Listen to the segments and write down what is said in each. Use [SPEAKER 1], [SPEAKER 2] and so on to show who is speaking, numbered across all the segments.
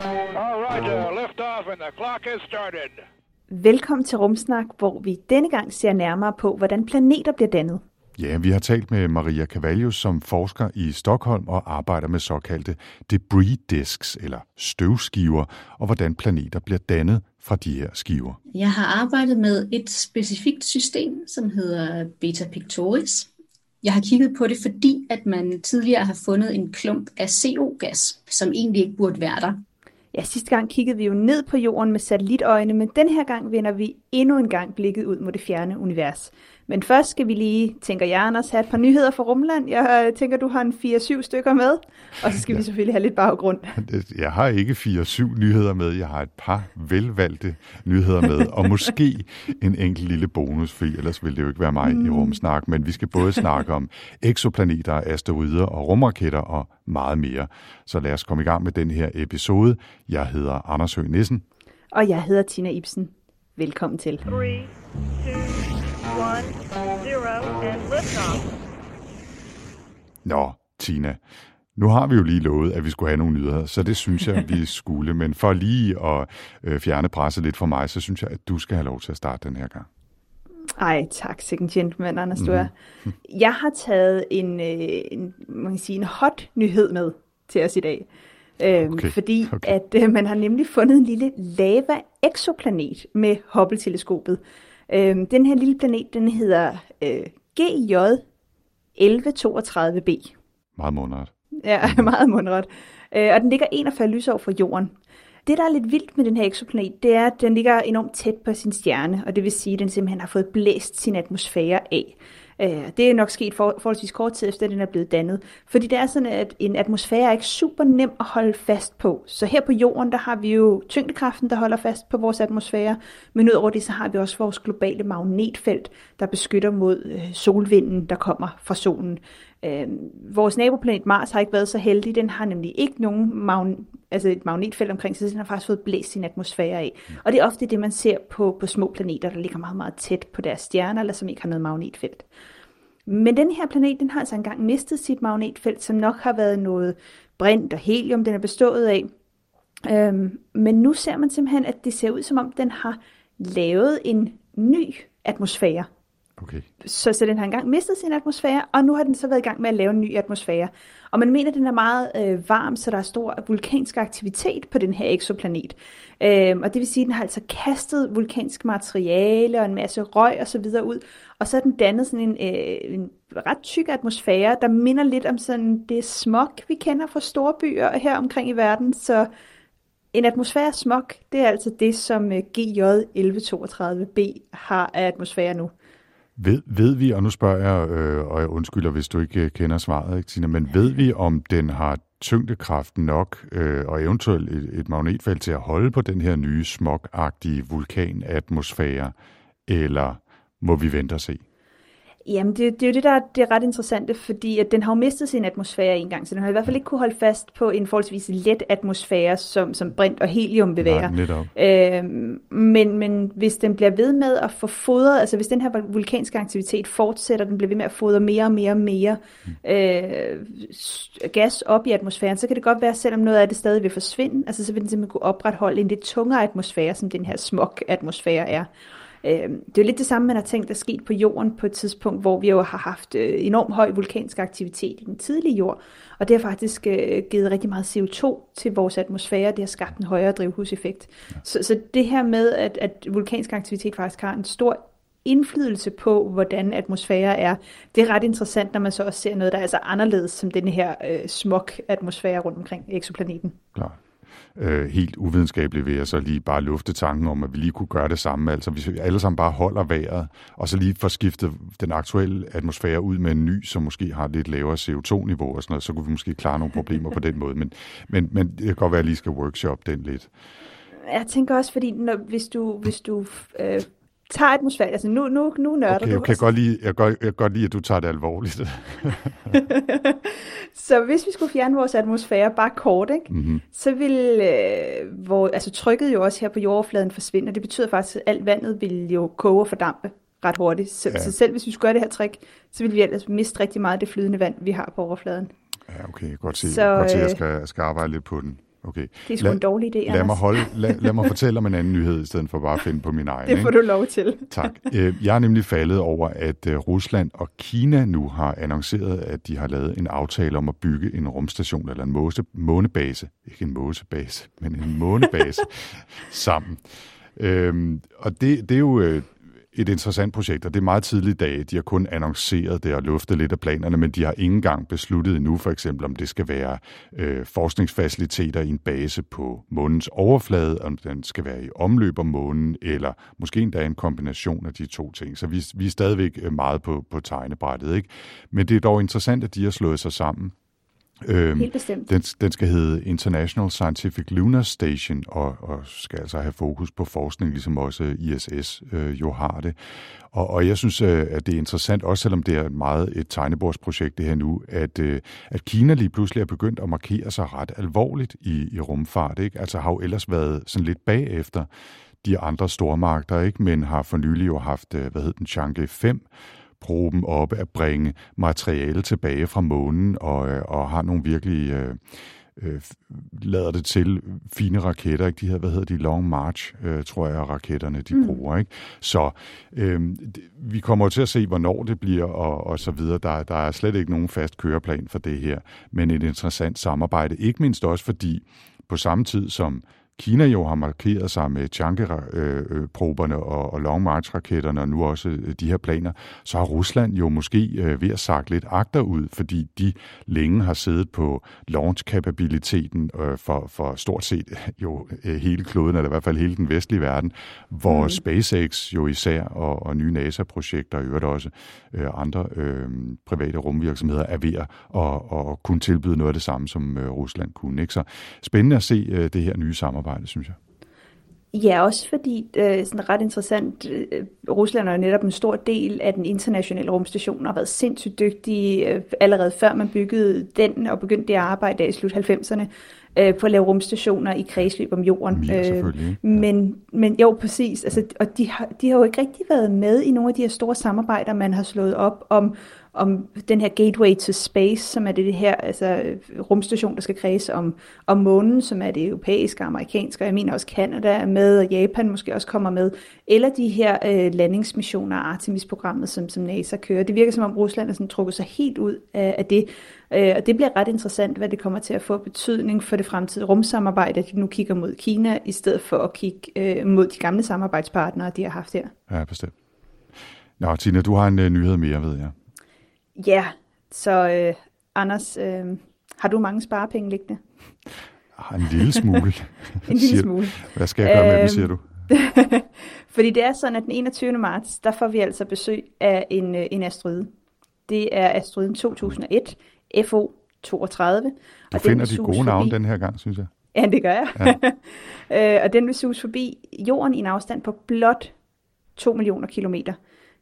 [SPEAKER 1] All right, uh, lift off and the clock has started.
[SPEAKER 2] Velkommen til Rumsnak, hvor vi denne gang ser nærmere på, hvordan planeter bliver dannet.
[SPEAKER 3] Ja, vi har talt med Maria Cavallius, som forsker i Stockholm og arbejder med såkaldte debris disks, eller støvskiver, og hvordan planeter bliver dannet fra de her skiver.
[SPEAKER 4] Jeg har arbejdet med et specifikt system, som hedder Beta Pictoris. Jeg har kigget på det, fordi at man tidligere har fundet en klump af CO-gas, som egentlig ikke burde være der.
[SPEAKER 2] Ja, sidste gang kiggede vi jo ned på jorden med satellitøjne, men den her gang vender vi endnu en gang blikket ud mod det fjerne univers. Men først skal vi lige, tænker jeg, Anders, have et par nyheder fra Rumland. Jeg øh, tænker, du har en 4-7 stykker med, og så skal ja. vi selvfølgelig have lidt baggrund.
[SPEAKER 3] Jeg har ikke 4-7 nyheder med, jeg har et par velvalgte nyheder med, og måske en enkelt lille bonus, for ellers ville det jo ikke være mig mm. i rumsnak, men vi skal både snakke om eksoplaneter, asteroider og rumraketter og meget mere. Så lad os komme i gang med den her episode. Jeg hedder Anders Høgh Nissen.
[SPEAKER 2] Og jeg hedder Tina Ibsen. Velkommen til.
[SPEAKER 5] Three, two, one, zero, and liftoff.
[SPEAKER 3] Nå, Tina, nu har vi jo lige lovet, at vi skulle have nogle nyheder, så det synes jeg, vi skulle. Men for lige at øh, fjerne presset lidt for mig, så synes jeg, at du skal have lov til at starte den her gang.
[SPEAKER 2] Ej, tak, second gentleman, Anders, mm-hmm. du er. Jeg har taget en, øh, en, man kan sige, en hot nyhed med til os i dag. Øhm,
[SPEAKER 3] Okay,
[SPEAKER 2] Fordi
[SPEAKER 3] okay.
[SPEAKER 2] at øh, man har nemlig fundet en lille lava-exoplanet med Hubble-teleskopet. Øhm, den her lille planet, den hedder øh, GJ 1132b.
[SPEAKER 3] Meget månedret.
[SPEAKER 2] Ja, meget mundret. Øh, og den ligger 41 lysår fra jorden. Det, der er lidt vildt med den her eksoplanet, det er, at den ligger enormt tæt på sin stjerne, og det vil sige, at den simpelthen har fået blæst sin atmosfære af. Øh, Det er nok sket for, forholdsvis kort tid efter, at den er blevet dannet. Fordi det er sådan, at en atmosfære er ikke super nem at holde fast på. Så her på jorden, der har vi jo tyngdekraften, der holder fast på vores atmosfære. Men udover det, så har vi også vores globale magnetfelt, der beskytter mod øh, solvinden, der kommer fra solen. Øh, vores naboplanet Mars har ikke været så heldig. Den har nemlig ikke nogen magn- altså et magnetfelt omkring sig, så den har faktisk fået blæst sin atmosfære af. Og det er ofte det, man ser på, på små planeter, der ligger meget, meget tæt på deres stjerner, eller som ikke har noget magnetfelt. Men den her planet, den har altså engang mistet sit magnetfelt, som nok har været noget brint og helium, den er bestået af. Øhm, men nu ser man simpelthen, at det ser ud som om, den har lavet en ny atmosfære.
[SPEAKER 3] Okay.
[SPEAKER 2] Så, så den har engang mistet sin atmosfære, og nu har den så været i gang med at lave en ny atmosfære. Og man mener, at den er meget øh, varm, så der er stor vulkansk aktivitet på den her eksoplanet. Øhm, og det vil sige, at den har altså kastet vulkansk materiale og en masse røg og så videre ud. Og så har den dannet sådan en, øh, en ret tyk atmosfære, der minder lidt om sådan det smog, vi kender fra store byer her omkring i verden. Så en atmosfære smog, det er altså det, som øh, GJ 1132b har af atmosfære nu.
[SPEAKER 3] Ved, ved vi, og nu spørger jeg, øh, og jeg undskylder, hvis du ikke øh, kender svaret, ikke, Tina, men ved vi, om den har tyngdekraft nok øh, og eventuelt et, et magnetfelt til at holde på den her nye smogagtige vulkanatmosfære, eller må vi vente og se?
[SPEAKER 2] Jamen, det, det er jo det, der er, det er ret interessante, fordi at den har jo mistet sin atmosfære en gang, så den har i hvert fald ikke kunne holde fast på en forholdsvis let atmosfære, som, som brint og helium vil være.
[SPEAKER 3] Nej.
[SPEAKER 2] Øhm, men, men hvis den bliver ved med at få fodret, altså hvis den her vulkanske aktivitet fortsætter, den bliver ved med at fodre mere og mere og mere øh, s- gas op i atmosfæren, så kan det godt være, selvom noget af det stadig vil forsvinde, altså så vil den simpelthen kunne opretholde en lidt tungere atmosfære, som den her smog-atmosfære er. Øh, Det er jo lidt det samme, man har tænkt der sket på jorden på et tidspunkt, hvor vi jo har haft øh, enormt høj vulkansk aktivitet i den tidlige jord, og det har faktisk øh, givet rigtig meget CO2 til vores atmosfære, det har skabt en højere drivhuseffekt. Så, så det her med, at, at vulkansk aktivitet faktisk har en stor indflydelse på, hvordan atmosfære er, det er ret interessant, når man så også ser noget, der er så anderledes som den her øh, smog-atmosfære rundt omkring eksoplaneten.
[SPEAKER 3] Klar. Øh, helt uvidenskabeligt vil jeg så lige bare lufte tanken om, at vi lige kunne gøre det samme. Altså hvis vi alle sammen bare holder vejret, og så lige får skiftet den aktuelle atmosfære ud med en ny, som måske har lidt lavere CO2-niveau og sådan noget, så kunne vi måske klare nogle problemer på den måde. Men, men, men det kan godt være, at jeg lige skal workshop den lidt.
[SPEAKER 2] jeg tænker også, fordi når, hvis du, hvis du øh, tager atmosfære, altså nu, nu, nu nørder
[SPEAKER 3] Okay,
[SPEAKER 2] du.
[SPEAKER 3] jeg kan godt lide, jeg godt, jeg godt lide, at du tager det alvorligt.
[SPEAKER 2] Så hvis vi skulle fjerne vores atmosfære bare kort, ikke, mm-hmm. så vil øh, hvor, altså trykket jo også her på jordoverfladen forsvinde, og det betyder faktisk, at alt vandet vil jo koge og fordampe ret hurtigt. Så,
[SPEAKER 3] Ja.
[SPEAKER 2] så selv hvis vi skulle gøre det her trick, så vil vi ellers miste rigtig meget af det flydende vand, vi har på overfladen.
[SPEAKER 3] Ja, okay, godt se,
[SPEAKER 2] Så,
[SPEAKER 3] godt se jeg
[SPEAKER 2] øh,
[SPEAKER 3] skal, jeg skal arbejde lidt på den. Okay.
[SPEAKER 2] Det er sgu en dårlig idé,
[SPEAKER 3] lad mig, holde, lad, lad mig fortælle om en anden nyhed, i stedet for bare at finde på min egen.
[SPEAKER 2] Det får
[SPEAKER 3] ikke?
[SPEAKER 2] du lov til.
[SPEAKER 3] Tak. Øh, Jeg er nemlig faldet over, at øh, Rusland og Kina nu har annonceret, at de har lavet en aftale om at bygge en rumstation eller en måse, månebase. Ikke en måsebase, men en månebase sammen. Øhm, og det, det er jo øh, et interessant projekt, og det er meget tidligt i dag. De har kun annonceret det og luftet lidt af planerne, men de har ikke engang besluttet endnu, for eksempel, om det skal være øh, forskningsfaciliteter i en base på månens overflade, om den skal være i omløb om månen, eller måske endda en kombination af de to ting. Så vi, vi er stadigvæk øh, meget på, på tegnebrættet. Ikke? Men det er dog interessant, at de har slået sig sammen. Øhm,
[SPEAKER 2] Helt bestemt.
[SPEAKER 3] den, den skal hedde International Scientific Lunar Station, og, og skal altså have fokus på forskning, ligesom også ISS øh, jo har det. Og, og jeg synes, øh, at det er interessant, også selvom det er meget et tegnebordsprojekt det her nu, at, øh, at Kina lige pludselig er begyndt at markere sig ret alvorligt i, i rumfart. Ikke? Altså har jo ellers været sådan lidt bagefter de andre stormagter, ikke? men har for nylig jo haft, øh, hvad hed den, Chang'e 5, proben op at bringe materiale tilbage fra månen, og, øh, og har nogle virkelig, øh, øh, lader det til, fine raketter. Ikke? De her, hvad hedder de, Long March, øh, tror jeg, raketterne de mm. bruger. Ikke? Så øh, vi kommer til at se, hvornår det bliver, og, og så videre. Der, der er slet ikke nogen fast køreplan for det her, men et interessant samarbejde. Ikke mindst også fordi, på samme tid som Kina jo har markeret sig med Chang'e-proberne og, og Long March-raketterne, og nu også øh, de her planer, så har Rusland jo måske øh, ved at sagt lidt agter ud, fordi de længe har siddet på launch-kapabiliteten øh, for, for stort set jo hele kloden, eller i hvert fald hele den vestlige verden, hvor mm. SpaceX jo især, og, og nye NASA-projekter, og i øvrigt også øh, andre øh, private rumvirksomheder, er ved at og, og kunne tilbyde noget af det samme, som øh, Rusland kunne. Ikke? Så spændende at se øh, det her nye samarbejde, synes jeg.
[SPEAKER 2] Ja, også fordi er sådan ret interessant. øh, Rusland er jo netop en stor del af den internationale rumstation og har været sindssygt dygtige øh, allerede før man byggede den og begyndte det arbejde der i slut 90'erne øh, på at lave rumstationer i kredsløb om jorden.
[SPEAKER 3] Selvfølgelig, ikke?
[SPEAKER 2] men, men jo, præcis. Altså, og de har, de har jo ikke rigtig været med i nogle af de her store samarbejder, man har slået op om, om den her Gateway to Space, som er det, det her altså, rumstation, der skal kredse om, om månen, som er det europæiske, amerikanske, og jeg mener også Kanada er med, og Japan måske også kommer med, eller de her øh, landingsmissioner, Artemis-programmet, som, som NASA kører. Det virker som om Rusland er sådan trukket sig helt ud af, af det, øh, og det bliver ret interessant, hvad det kommer til at få betydning for det fremtidige rumsamarbejde, at de nu kigger mod Kina, i stedet for at kigge øh, mod de gamle samarbejdspartnere, de har haft her.
[SPEAKER 3] Ja, bestemt. Nå, Tina, du har en øh, nyhed mere, ved jeg.
[SPEAKER 2] Ja, så øh, Anders, øh, har du mange sparepenge liggende?
[SPEAKER 3] En lille smule.
[SPEAKER 2] En lille smule.
[SPEAKER 3] Hvad skal jeg gøre med dem,
[SPEAKER 2] Øhm,
[SPEAKER 3] siger du?
[SPEAKER 2] Fordi det er sådan, at den 21. marts, der får vi altså besøg af en, øh, en asteroide. Det er asteroiden 2001, FO 32.
[SPEAKER 3] Du finder de gode navne den her gang, synes jeg.
[SPEAKER 2] Ja, det gør jeg. Ja. øh, og den vil sus forbi jorden i en afstand på blot 2 millioner kilometer.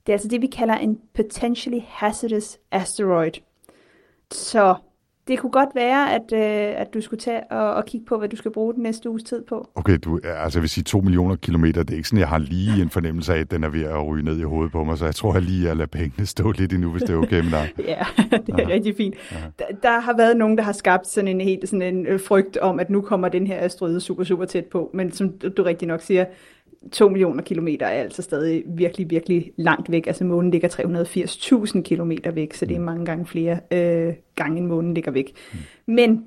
[SPEAKER 2] Det er altså det, vi kalder en potentially hazardous asteroid. Så det kunne godt være, at, øh, at du skulle tage og, og kigge på, hvad du skal bruge den næste uges tid på.
[SPEAKER 3] Okay, du, altså jeg vil sige to millioner kilometer, det er ikke sådan, jeg har lige en fornemmelse af, at den er ved at ryge ned i hovedet på mig, så jeg tror jeg lige, at lader pengene stå lidt endnu, hvis det er okay med dig.
[SPEAKER 2] Ja, det er Aha. rigtig fint. Der, der har været nogen, der har skabt sådan en helt sådan en øh, frygt om, at nu kommer den her asteroide super, super tæt på. Men som du rigtig nok siger, 2 millioner kilometer er altså stadig virkelig, virkelig langt væk. Altså månen ligger 380.000 kilometer væk, så det er mange gange flere øh, gange, end månen ligger væk. Mm. Men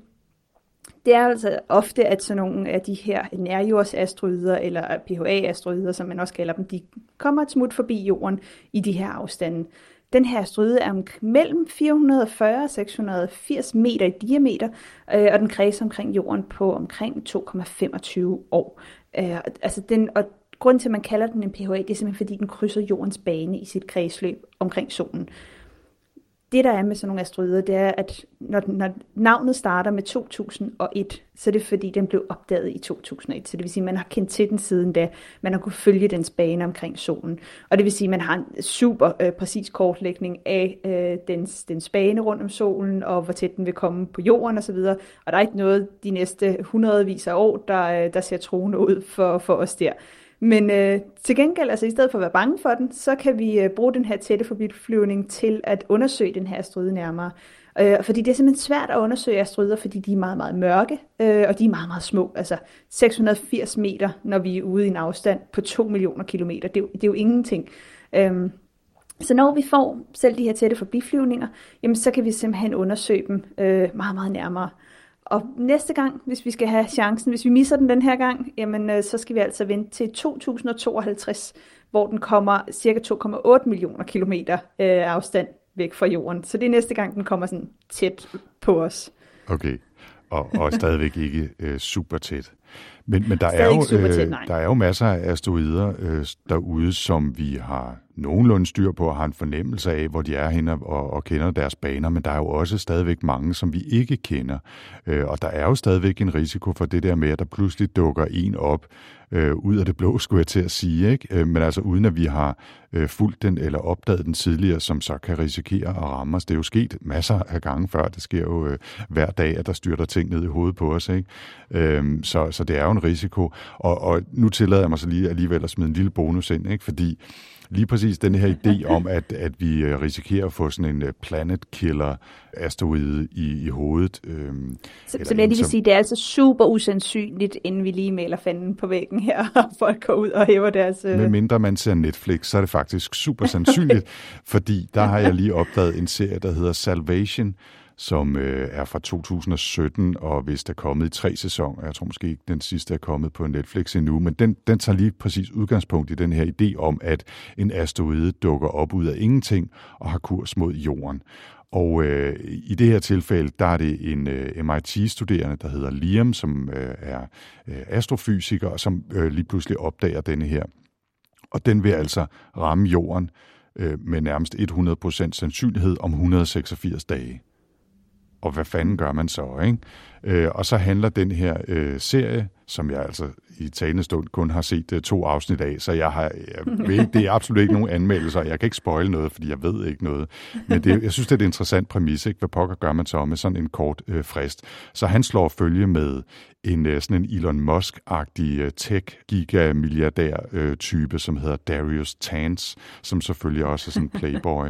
[SPEAKER 2] det er altså ofte, at sådan nogle af de her nærjordsasteroider, eller PHA-asteroider, som man også kalder dem, de kommer et smut forbi jorden i de her afstande. Den her asteroide er mellem 440 og 680 meter i diameter, øh, og den kredser omkring jorden på omkring 2,25 år. Øh, altså den, og grunden til, at man kalder den en PHA, det er simpelthen, fordi den krydser jordens bane i sit kredsløb omkring solen. det, der er med sådan nogle asteroider, det er, at når, når navnet starter med 2001, så er det fordi, den blev opdaget i 2001. Så det vil sige, at man har kendt til den siden da. Man har kunne følge dens bane omkring solen. Og det vil sige, at man har en super øh, præcis kortlægning af øh, dens, dens bane rundt om solen, og hvor tæt den vil komme på jorden osv. Og, og der er ikke noget de næste hundredvis af år, der, øh, der ser troende ud for, for os der. Men øh, til gengæld, altså i stedet for at være bange for den, så kan vi øh, bruge den her tætte forbiflyvning til at undersøge den her asteroide nærmere. Øh, fordi det er simpelthen svært at undersøge asteroider, fordi de er meget, meget mørke, øh, og de er meget, meget små. Altså 680 meter, når vi er ude i en afstand på 2 millioner kilometer. Det er jo, det er jo ingenting. Øh, så når vi får selv de her tætte forbiflyvninger, jamen så kan vi simpelthen undersøge dem øh, meget, meget nærmere. Og næste gang, hvis vi skal have chancen, hvis vi misser den den her gang, jamen øh, så skal vi altså vente til 2052, hvor den kommer cirka 2,8 millioner kilometer øh, afstand væk fra jorden. Så det er næste gang, den kommer sådan tæt på os.
[SPEAKER 3] Okay, og, og stadigvæk ikke øh, super tæt. Men, men der, er jo,
[SPEAKER 2] tæt,
[SPEAKER 3] øh, der er jo masser af asteroider øh, derude, som vi har nogenlunde styr på og har en fornemmelse af, hvor de er henne og, og kender deres baner, men der er jo også stadigvæk mange, som vi ikke kender. Øh, og der er jo stadigvæk en risiko for det der med, at der pludselig dukker en op øh, ud af det blå, skulle jeg til at sige, ikke? Øh, men altså uden at vi har øh, fulgt den eller opdaget den tidligere, som så kan risikere at ramme os. Det er jo sket masser af gange før. Det sker jo øh, hver dag, at der styrter ting ned i hovedet på os. Ikke? Øh, så, så det er jo en risiko. Og, og nu tillader jeg mig så lige alligevel at smide en lille bonus ind, ikke? fordi lige præcis den her idé om, at, at vi øh, risikerer at få sådan en øh, planet killer asteroide i, i hovedet. Øhm,
[SPEAKER 2] Så, så jeg lige vil
[SPEAKER 3] som-
[SPEAKER 2] sige, det er altså super usandsynligt, inden vi lige maler fanden på væggen her, og folk går ud og hæver deres... Øh...
[SPEAKER 3] Med mindre man ser Netflix, så er det faktisk super sandsynligt, fordi der har jeg lige opdaget en serie, der hedder Salvation, som øh, er fra 2017, og hvis der er kommet i tre sæsoner, jeg tror måske ikke den sidste er kommet på Netflix endnu, men den, den tager lige præcis udgangspunkt i den her idé om, at en asteroide dukker op ud af ingenting og har kurs mod jorden. Og øh, i det her tilfælde, der er det en øh, MIT-studerende, der hedder Liam, som øh, er øh, astrofysiker, og som øh, lige pludselig opdager denne her. Og den vil altså ramme jorden øh, med nærmest 100% sandsynlighed om 186 dage. Og hvad fanden gør man så, ikke? Øh, og så handler den her øh, serie, som jeg altså i talende stund kun har set øh, to afsnit af, så jeg har, jeg ved, det er absolut ikke nogen anmeldelser, jeg kan ikke spoile noget, fordi jeg ved ikke noget. Men det, jeg synes, det er et interessant præmis, ikke? Hvad pokker gør man så med sådan en kort øh, frist? Så han slår følge med en øh, sådan en Elon Musk-agtig tech-giga-milliardær-type, som hedder Darius Tans, som selvfølgelig også er sådan en playboy.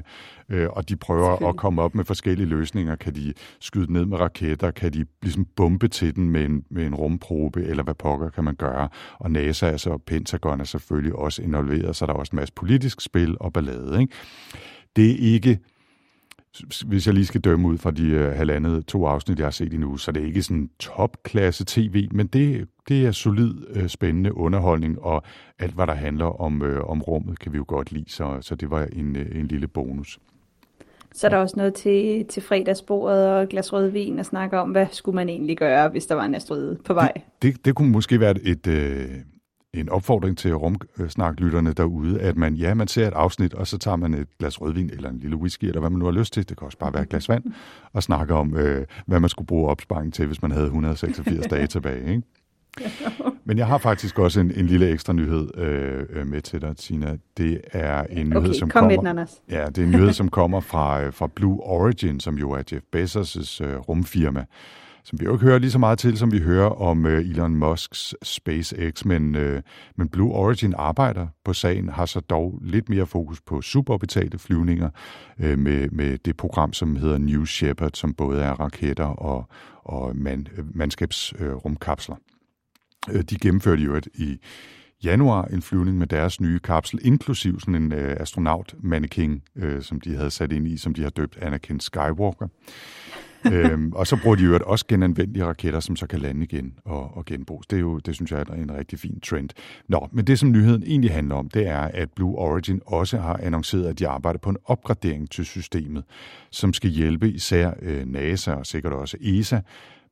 [SPEAKER 3] Og de prøver at komme op med forskellige løsninger. Kan de skyde ned med raketter? Kan de ligesom bombe til den med en, med en rumprobe? Eller hvad pokker kan man gøre? Og NASA altså, og Pentagon er selvfølgelig også involveret, så der er også en masse politisk spil og ballade. Ikke? Det er ikke hvis jeg lige skal dømme ud fra de uh, halvandet to afsnit, jeg har set endnu, så det er ikke sådan topklasse tv, men det, det er solid, uh, spændende underholdning, og alt, hvad der handler om, uh, om rummet, kan vi jo godt lide, så, så det var en, uh, en lille bonus.
[SPEAKER 2] Så er der også noget til, til fredagsbordet og et glas rødvin og snakke om, hvad skulle man egentlig gøre, hvis der var en asteroide på vej.
[SPEAKER 3] Det, det kunne måske være et, øh, en opfordring til rumsnaklytterne derude, at man, ja, man ser et afsnit, og så tager man et glas rødvin eller en lille whisky, eller hvad man nu har lyst til, det kan også bare være et glas vand, og snakker om, øh, hvad man skulle bruge opsparing til, hvis man havde 186 dage tilbage. Ikke? Men jeg har faktisk også en, en lille ekstra nyhed øh, øh, med til dig, Tina. Det er en nyhed,
[SPEAKER 2] Okay,
[SPEAKER 3] som
[SPEAKER 2] kom med
[SPEAKER 3] kommer...
[SPEAKER 2] den, Anders.
[SPEAKER 3] Ja, det er en nyhed, som kommer fra, øh, fra Blue Origin, som jo er Jeff Bezos' øh, rumfirma, som vi jo ikke hører lige så meget til, som vi hører om øh, Elon Musks SpaceX, men, øh, men Blue Origin arbejder på sagen, har så dog lidt mere fokus på suborbitale flyvninger øh, med, med det program, som hedder New Shepard, som både er raketter og, og man, mandskabsrumkapsler. Øh, rumkapsler. Øh, De gennemførte jo et, i januar en flyvning med deres nye kapsel, inklusiv sådan en øh, astronaut mannequin, øh, som de havde sat ind i, som de har døbt Anakin Skywalker. øhm, og så bruger de jo også genanvendelige raketter, som så kan lande igen og, og genbruges. Det, er jo, det synes jeg er en rigtig fin trend. Nå, men det som nyheden egentlig handler om, det er, at Blue Origin også har annonceret, at de arbejder på en opgradering til systemet, som skal hjælpe især øh, NASA og sikkert også ESA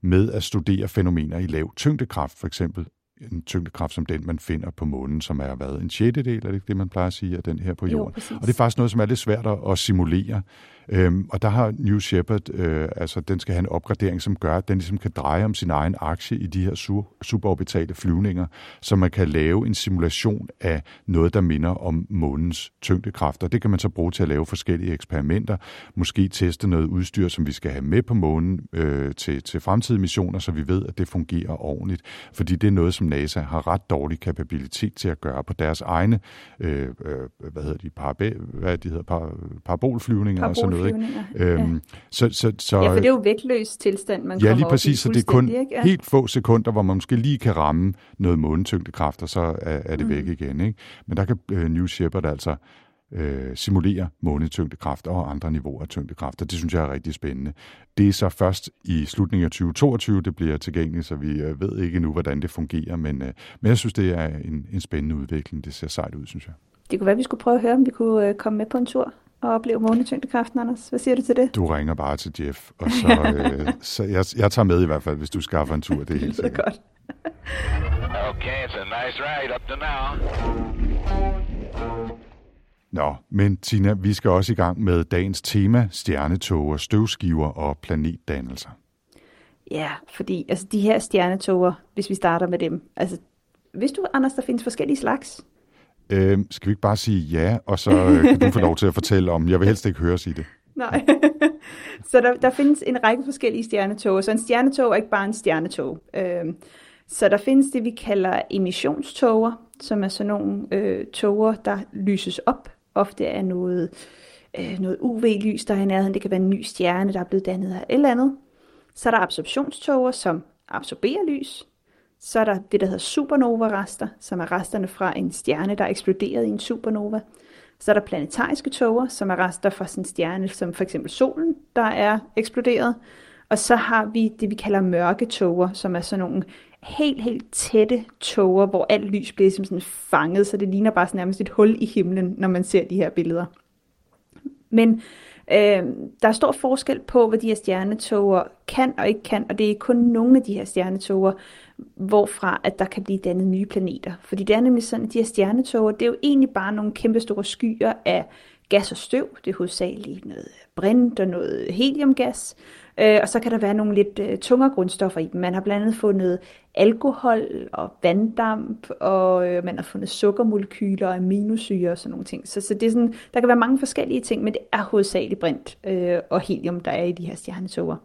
[SPEAKER 3] med at studere fænomener i lav tyngdekraft, for eksempel en tyngdekraft som den, man finder på månen, som er hvad, en sjettedel, er det ikke det, man plejer at sige, af den her på
[SPEAKER 2] Jo,
[SPEAKER 3] jorden?
[SPEAKER 2] præcis.
[SPEAKER 3] og det er faktisk noget, som er lidt svært at simulere. Øhm, og der har New Shepard, øh, altså den skal have en opgradering, som gør, at den ligesom kan dreje om sin egen aktie i de her su- suborbitale flyvninger, så man kan lave en simulation af noget, der minder om månens tyngdekraft. Og det kan man så bruge til at lave forskellige eksperimenter, måske teste noget udstyr, som vi skal have med på månen øh, til, til fremtidige missioner, så vi ved, at det fungerer ordentligt. Fordi det er noget, som NASA har ret dårlig kapabilitet til at gøre på deres egne, øh, øh, hvad hedder de, parabe, hvad de hedder, par, parabolflyvninger og sådan noget. Ikke? Øhm,
[SPEAKER 2] ja.
[SPEAKER 3] så, så, så,
[SPEAKER 2] ja, for det er jo vægtløs tilstand, man
[SPEAKER 3] Ja,
[SPEAKER 2] kommer
[SPEAKER 3] lige præcis, så det er kun
[SPEAKER 2] ikke? Ja.
[SPEAKER 3] helt få sekunder, hvor man måske lige kan ramme noget månetyngdekraft, og så er, er det mm. væk igen. Ikke? Men der kan øh, New Shepard altså øh, simulere månetyngdekraft og andre niveauer af tyngdekraft, og det synes jeg er rigtig spændende. Det er så først i slutningen af 2022, det bliver tilgængeligt, så vi øh, ved ikke nu, hvordan det fungerer, men, øh, men jeg synes, det er en, en spændende udvikling. Det ser sejt ud, synes jeg.
[SPEAKER 2] Det kunne være, at vi skulle prøve at høre, om vi kunne øh, komme med på en tur og opleve månetyngdekraften, Anders. Hvad siger du til det?
[SPEAKER 3] Du ringer bare til Jeff, og så, øh, så jeg, jeg tager med i hvert fald, hvis du skaffer en tur, det er helt
[SPEAKER 2] Det er
[SPEAKER 3] sikkert.
[SPEAKER 2] godt.
[SPEAKER 1] Okay, it's a nice ride up to now.
[SPEAKER 3] Nå, men Tina, vi skal også i gang med dagens tema, stjernetoger, støvskiver og planetdannelser.
[SPEAKER 2] Ja, fordi altså, de her stjernetoger, hvis vi starter med dem, altså, hvis du, Anders, der findes forskellige slags?
[SPEAKER 3] Øh, skal vi ikke bare sige ja, og så øh, kan du få lov til at fortælle om, jeg vil helst ikke høre sige det.
[SPEAKER 2] Nej. så der, der findes en række forskellige stjernetog, så en stjernetog er ikke bare en stjernetog. Øh, så der findes det, vi kalder emissionstoger, som er sådan nogle øh, toger, der lyses op. Ofte er noget, øh, noget UV-lys, der er i nærheden. Det kan være en ny stjerne, der er blevet dannet af et eller andet. Så er der absorptionstoger, som absorberer lys. Så er der det, der hedder supernova-rester, som er resterne fra en stjerne, der er eksploderet i en supernova. Så er der planetariske tåger, som er rester fra sådan en stjerne, som for eksempel solen, der er eksploderet. Og så har vi det, vi kalder mørke tåger, som er sådan nogle helt, helt tætte tåger, hvor alt lys bliver som sådan fanget, så det ligner bare sådan nærmest et hul i himlen, når man ser de her billeder. Men øh, der er stor forskel på, hvad de her stjernetoger kan og ikke kan, og det er kun nogle af de her stjernetoger, hvorfra at der kan blive dannet nye planeter. Fordi det er nemlig sådan, at de her stjernetoger, det er jo egentlig bare nogle kæmpe store skyer af gas og støv. Det er hovedsageligt noget brint og noget heliumgas. Øh, og så kan der være nogle lidt øh, tungere grundstoffer i dem. Man har blandt andet fundet alkohol og vanddamp, og øh, man har fundet sukkermolekyler og aminosyre og sådan nogle ting. Så, så det er sådan, der kan være mange forskellige ting, men det er hovedsageligt brint øh, og helium, der er i de her stjernetoger.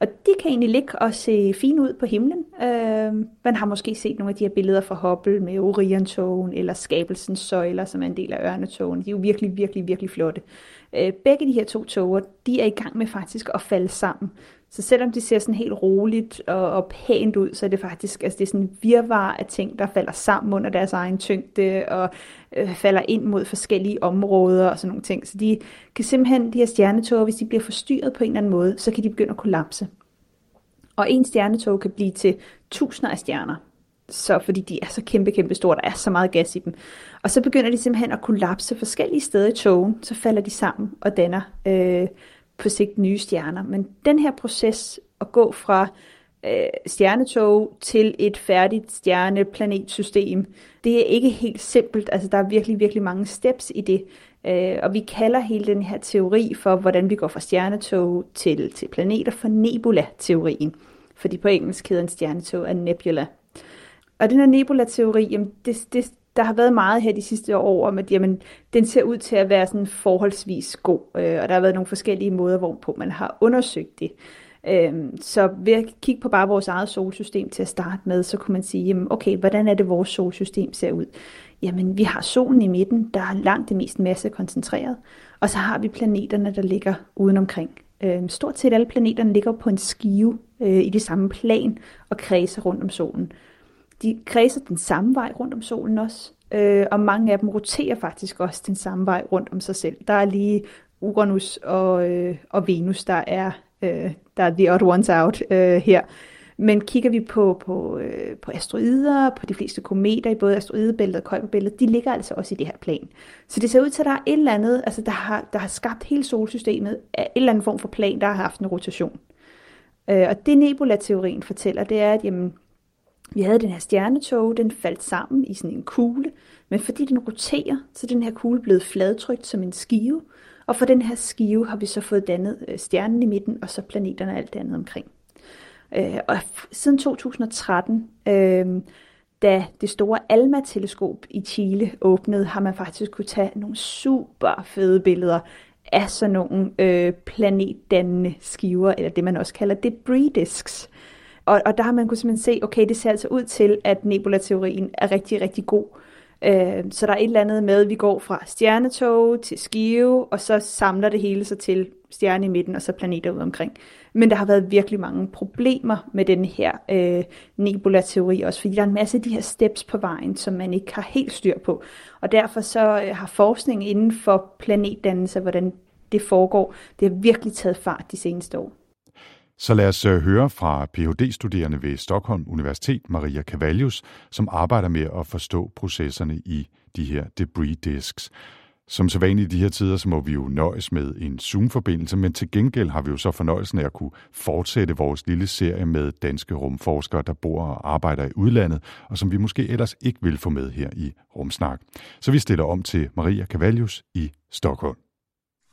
[SPEAKER 2] Og de kan egentlig ligge og se fine ud på himlen. Øh, man har måske set nogle af de her billeder fra Hubble med Orion-togen eller Skabelsens søjler, som er en del af Ørnetogen. De er jo virkelig, virkelig, virkelig flotte. Øh, begge de her to toger, de er i gang med faktisk at falde sammen. Så selvom de ser sådan helt roligt og, og pænt ud, så er det faktisk altså det er sådan en virvar af ting, der falder sammen under deres egen tyngde og øh, falder ind mod forskellige områder og sådan nogle ting. Så de kan simpelthen, de her stjernetog, hvis de bliver forstyrret på en eller anden måde, så kan de begynde at kollapse. Og en stjernetog kan blive til tusinder af stjerner. Så fordi de er så kæmpe, kæmpe store, der er så meget gas i dem. Og så begynder de simpelthen at kollapse forskellige steder i togen, så falder de sammen og danner øh, på sigt nye stjerner. Men den her proces at gå fra øh, stjernetog til et færdigt stjerneplanetsystem, det er ikke helt simpelt. Altså der er virkelig, virkelig mange steps i det. Øh, og vi kalder hele den her teori for, hvordan vi går fra stjernetog til, til planeter, for nebula-teorien. Fordi på engelsk hedder en stjernetog en nebula. Og den her nebula-teori, jamen det, det, der har været meget her de sidste år om, at jamen, den ser ud til at være sådan forholdsvis god. Øh, og der har været nogle forskellige måder, hvorpå man har undersøgt det. Øh, så ved at kigge på bare vores eget solsystem til at starte med, så kunne man sige, jamen, okay, hvordan er det, vores solsystem ser ud? Jamen, vi har solen i midten, der er langt det mest masse koncentreret. Og så har vi planeterne, der ligger udenomkring. Øh, stort set alle planeterne ligger på en skive øh, i det samme plan og kredser rundt om solen. De kredser den samme vej rundt om solen også, øh, og mange af dem roterer faktisk også den samme vej rundt om sig selv. Der er lige Uranus og, øh, og Venus, der er, øh, der er the odd ones out øh, her. Men kigger vi på, på, øh, på asteroider, på de fleste kometer i både asteroidebæltet og Kuiperbæltet, de ligger altså også i det her plan. Så det ser ud til, at der er et eller andet, altså der har, der har skabt hele solsystemet af en eller anden form for plan, der har haft en rotation. Øh, og det nebula-teorien fortæller, det er, at jamen, vi havde den her stjernetog, den faldt sammen i sådan en kugle, men fordi den roterer, så er den her kugle blevet fladtrykt som en skive, Og for den her skive har vi så fået dannet øh, stjernen i midten, og så planeterne og alt det andet omkring. Øh, og siden 2013, øh, da det store ALMA-teleskop i Chile åbnede, har man faktisk kunne tage nogle super fede billeder af sådan nogle øh, planetdannende skiver, eller det man også kalder debris disks. Og, og der har man kunnet simpelthen se, okay, det ser altså ud til, at nebula-teorien er rigtig, rigtig god. Øh, så der er et eller andet med, at vi går fra stjernetog til skive, og så samler det hele sig til stjerne i midten, og så planeter ud omkring. Men der har været virkelig mange problemer med den her øh, nebula-teori også, fordi der er en masse af de her steps på vejen, som man ikke har helt styr på. Og derfor så øh, har forskning inden for planetdannelse, hvordan det foregår, det har virkelig taget fart de seneste år.
[SPEAKER 3] Så lad os øh, høre fra Ph.D.-studerende ved Stockholm Universitet, Maria Cavallius, som arbejder med at forstå processerne i de her debris disks. Som så vanligt i de her tider, så må vi jo nøjes med en Zoom-forbindelse, men til gengæld har vi jo så fornøjelsen af at kunne fortsætte vores lille serie med danske rumforskere, der bor og arbejder i udlandet, og som vi måske ellers ikke vil få med her i Rumsnak. Så vi stiller om til Maria Cavallius i Stockholm.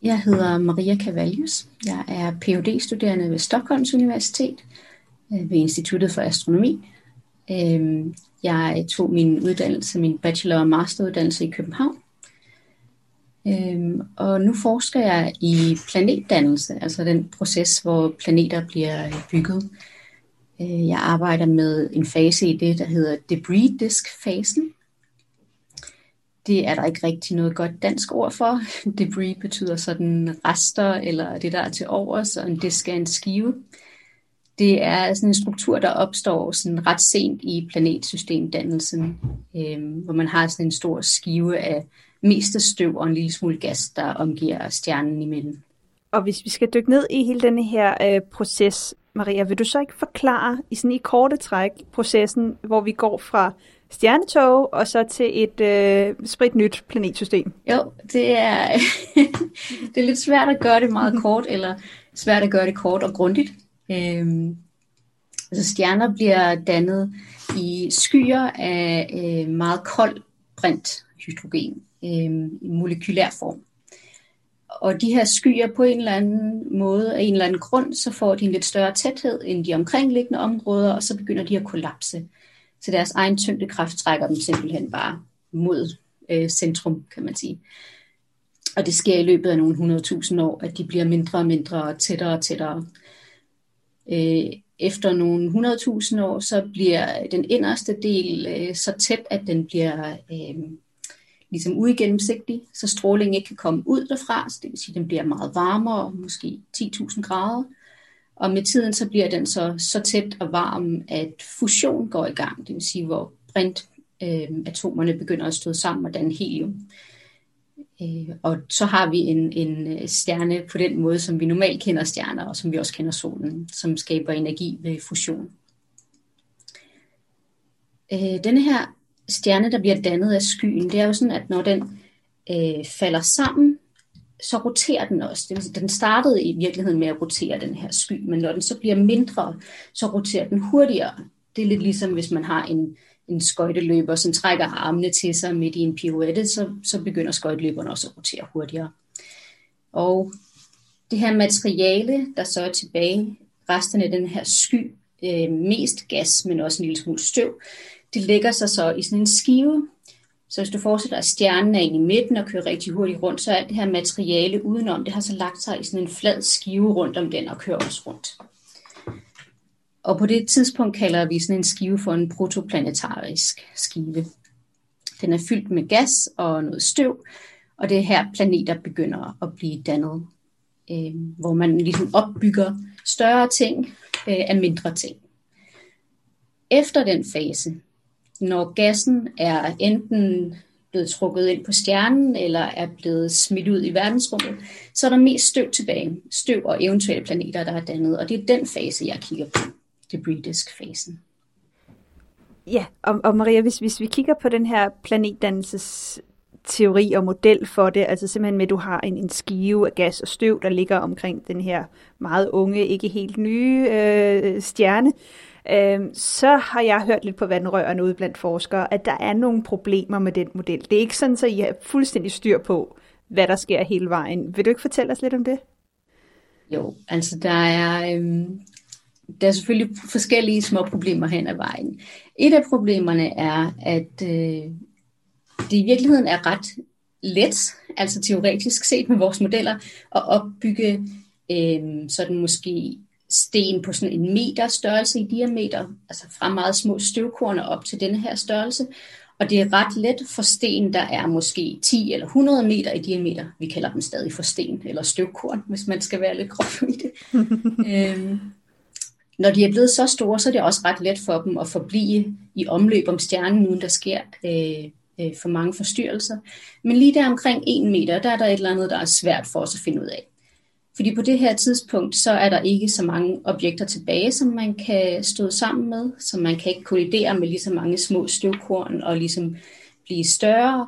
[SPEAKER 4] Jeg hedder Maria Cavallius. Jeg er phd studerende ved Stockholms Universitet øh, ved Instituttet for Astronomi. Øh, jeg tog min uddannelse, min bachelor- og masteruddannelse i København. Øh, og nu forsker jeg i planetdannelse, altså den proces, hvor planeter bliver bygget. Jeg arbejder med en fase i det, der hedder debris disk-fasen, det er der ikke rigtig noget godt dansk ord for. Debris betyder sådan rester, eller det der er til overs, og en disk er en skive. Det er sådan en struktur, der opstår sådan ret sent i planetsystemdannelsen, øh, hvor man har sådan en stor skive af meste støv og en lille smule gas, der omgiver stjernen i midten.
[SPEAKER 2] Og hvis vi skal dykke ned i hele denne her øh, proces, Maria, vil du så ikke forklare i sådan i korte træk processen, hvor vi går fra stjernetog og så til et øh, spritnyt planetsystem?
[SPEAKER 4] Jo, det er, det er lidt svært at gøre det meget kort, eller svært at gøre det kort og grundigt. Øhm, altså stjerner bliver dannet i skyer af øh, meget kold brint hydrogen øh, i molekylær form. Og de her skyer på en eller anden måde, af en eller anden grund, så får de en lidt større tæthed end de omkringliggende områder, og så begynder de at kollapse. Så deres egen tyngdekraft trækker dem simpelthen bare mod øh, centrum, kan man sige. Og det sker i løbet af nogle 100.000 år, at de bliver mindre og mindre og tættere og tættere. Øh, efter nogle 100.000 år, så bliver den inderste del øh, så tæt, at den bliver øh, ligesom uigennemsigtig, så strålingen ikke kan komme ud derfra, så det vil sige, at den bliver meget varmere, måske 10.000 grader. Og med tiden så bliver den så, så tæt og varm, at fusion går i gang, det vil sige, hvor brintatomerne øh, begynder at støde sammen og danne helium. Øh, og så har vi en, en øh, stjerne på den måde, som vi normalt kender stjerner, og som vi også kender solen, som skaber energi ved fusion. Øh, denne her stjerne, der bliver dannet af skyen, det er jo sådan, at når den øh, falder sammen, så roterer den også. Det vil sige, den startede i virkeligheden med at rotere den her sky, men når den så bliver mindre, så roterer den hurtigere. Det er lidt ligesom, hvis man har en, en skøjteløber, som trækker armene til sig midt i en pirouette, så, så begynder skøjteløberen også at rotere hurtigere. Og det her materiale, der så er tilbage, resterne af den her sky, øh, mest gas, men også en lille smule støv, det lægger sig så i sådan en skive, så hvis du fortsætter, at stjernen er inde i midten og kører rigtig hurtigt rundt, så er alt det her materiale udenom, det har så lagt sig i sådan en flad skive rundt om den og kører også rundt. Og på det tidspunkt kalder vi sådan en skive for en protoplanetarisk skive. Den er fyldt med gas og noget støv, og det er her planeter begynder at blive dannet, øh, hvor man ligesom opbygger større ting øh, af mindre ting. Efter den fase, når gassen er enten blevet trukket ind på stjernen, eller er blevet smidt ud i verdensrummet, så er der mest støv tilbage. Støv og eventuelle planeter, der er dannet. Og det er den fase, jeg kigger på. Debris disk-fasen.
[SPEAKER 2] Ja, og, og Maria, hvis, hvis vi kigger på den her planetdannelses teori og model for det, altså simpelthen med, at du har en, en skive af gas og støv, der ligger omkring den her meget unge, ikke helt nye øh, stjerne, øh, så har jeg hørt lidt på vandrørene ude blandt forskere, at der er nogle problemer med den model. Det er ikke sådan, at I har fuldstændig styr på, hvad der sker hele vejen. Vil du ikke fortælle os lidt om det?
[SPEAKER 4] Jo, altså der er, øhm, der er selvfølgelig forskellige små problemer hen ad vejen. Et af problemerne er, at øh, det i virkeligheden er ret let, altså teoretisk set med vores modeller, at opbygge øh, sådan måske sten på sådan en meter størrelse i diameter, altså fra meget små støvkorn op til denne her størrelse. Og det er ret let for sten, der er måske 10 eller 100 meter i diameter. Vi kalder dem stadig for sten eller støvkorn, hvis man skal være lidt grov i det. øhm, når de er blevet så store, så er det også ret let for dem at forblive i omløb om stjernen, uden der sker øh, øh, for mange forstyrrelser. Men lige der omkring 1 meter, der er der et eller andet, der er svært for os at finde ud af. Fordi på det her tidspunkt, så er der ikke så mange objekter tilbage, som man kan stå sammen med, så man kan ikke kollidere med lige så mange små støvkorn og ligesom blive større.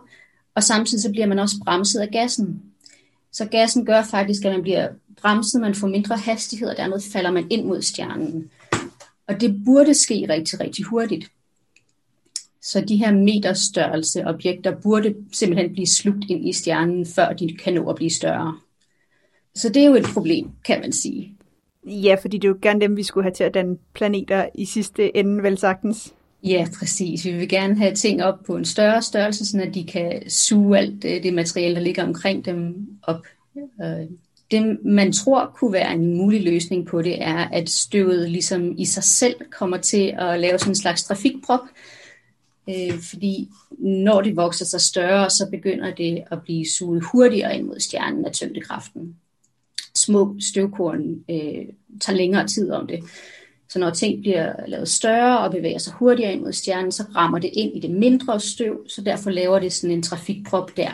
[SPEAKER 4] Og samtidig så bliver man også bremset af gassen. Så gassen gør faktisk, at man bliver bremset, man får mindre hastighed, og dermed falder man ind mod stjernen. Og det burde ske rigtig, rigtig hurtigt. Så de her meterstørrelse objekter burde simpelthen blive slugt ind i stjernen, før de kan nå at blive større. Så det er jo et problem, kan man sige.
[SPEAKER 2] Ja, fordi det er jo gerne dem, vi skulle have til at danne planeter i sidste ende, vel sagtens.
[SPEAKER 4] Ja, præcis. Vi vil gerne have ting op på en større størrelse, så de kan suge alt det materiale, der ligger omkring dem op. Øh, det, man tror kunne være en mulig løsning på det, er, at støvet ligesom i sig selv kommer til at lave sådan en slags trafikprop, øh, fordi når det vokser sig større, så begynder det at blive suget hurtigere ind mod stjernen af tyngdekraften små støvkorn øh, tager længere tid om det. Så når ting bliver lavet større og bevæger sig hurtigere ind mod stjernen, så rammer det ind i det mindre støv, så derfor laver det sådan en trafikprop der.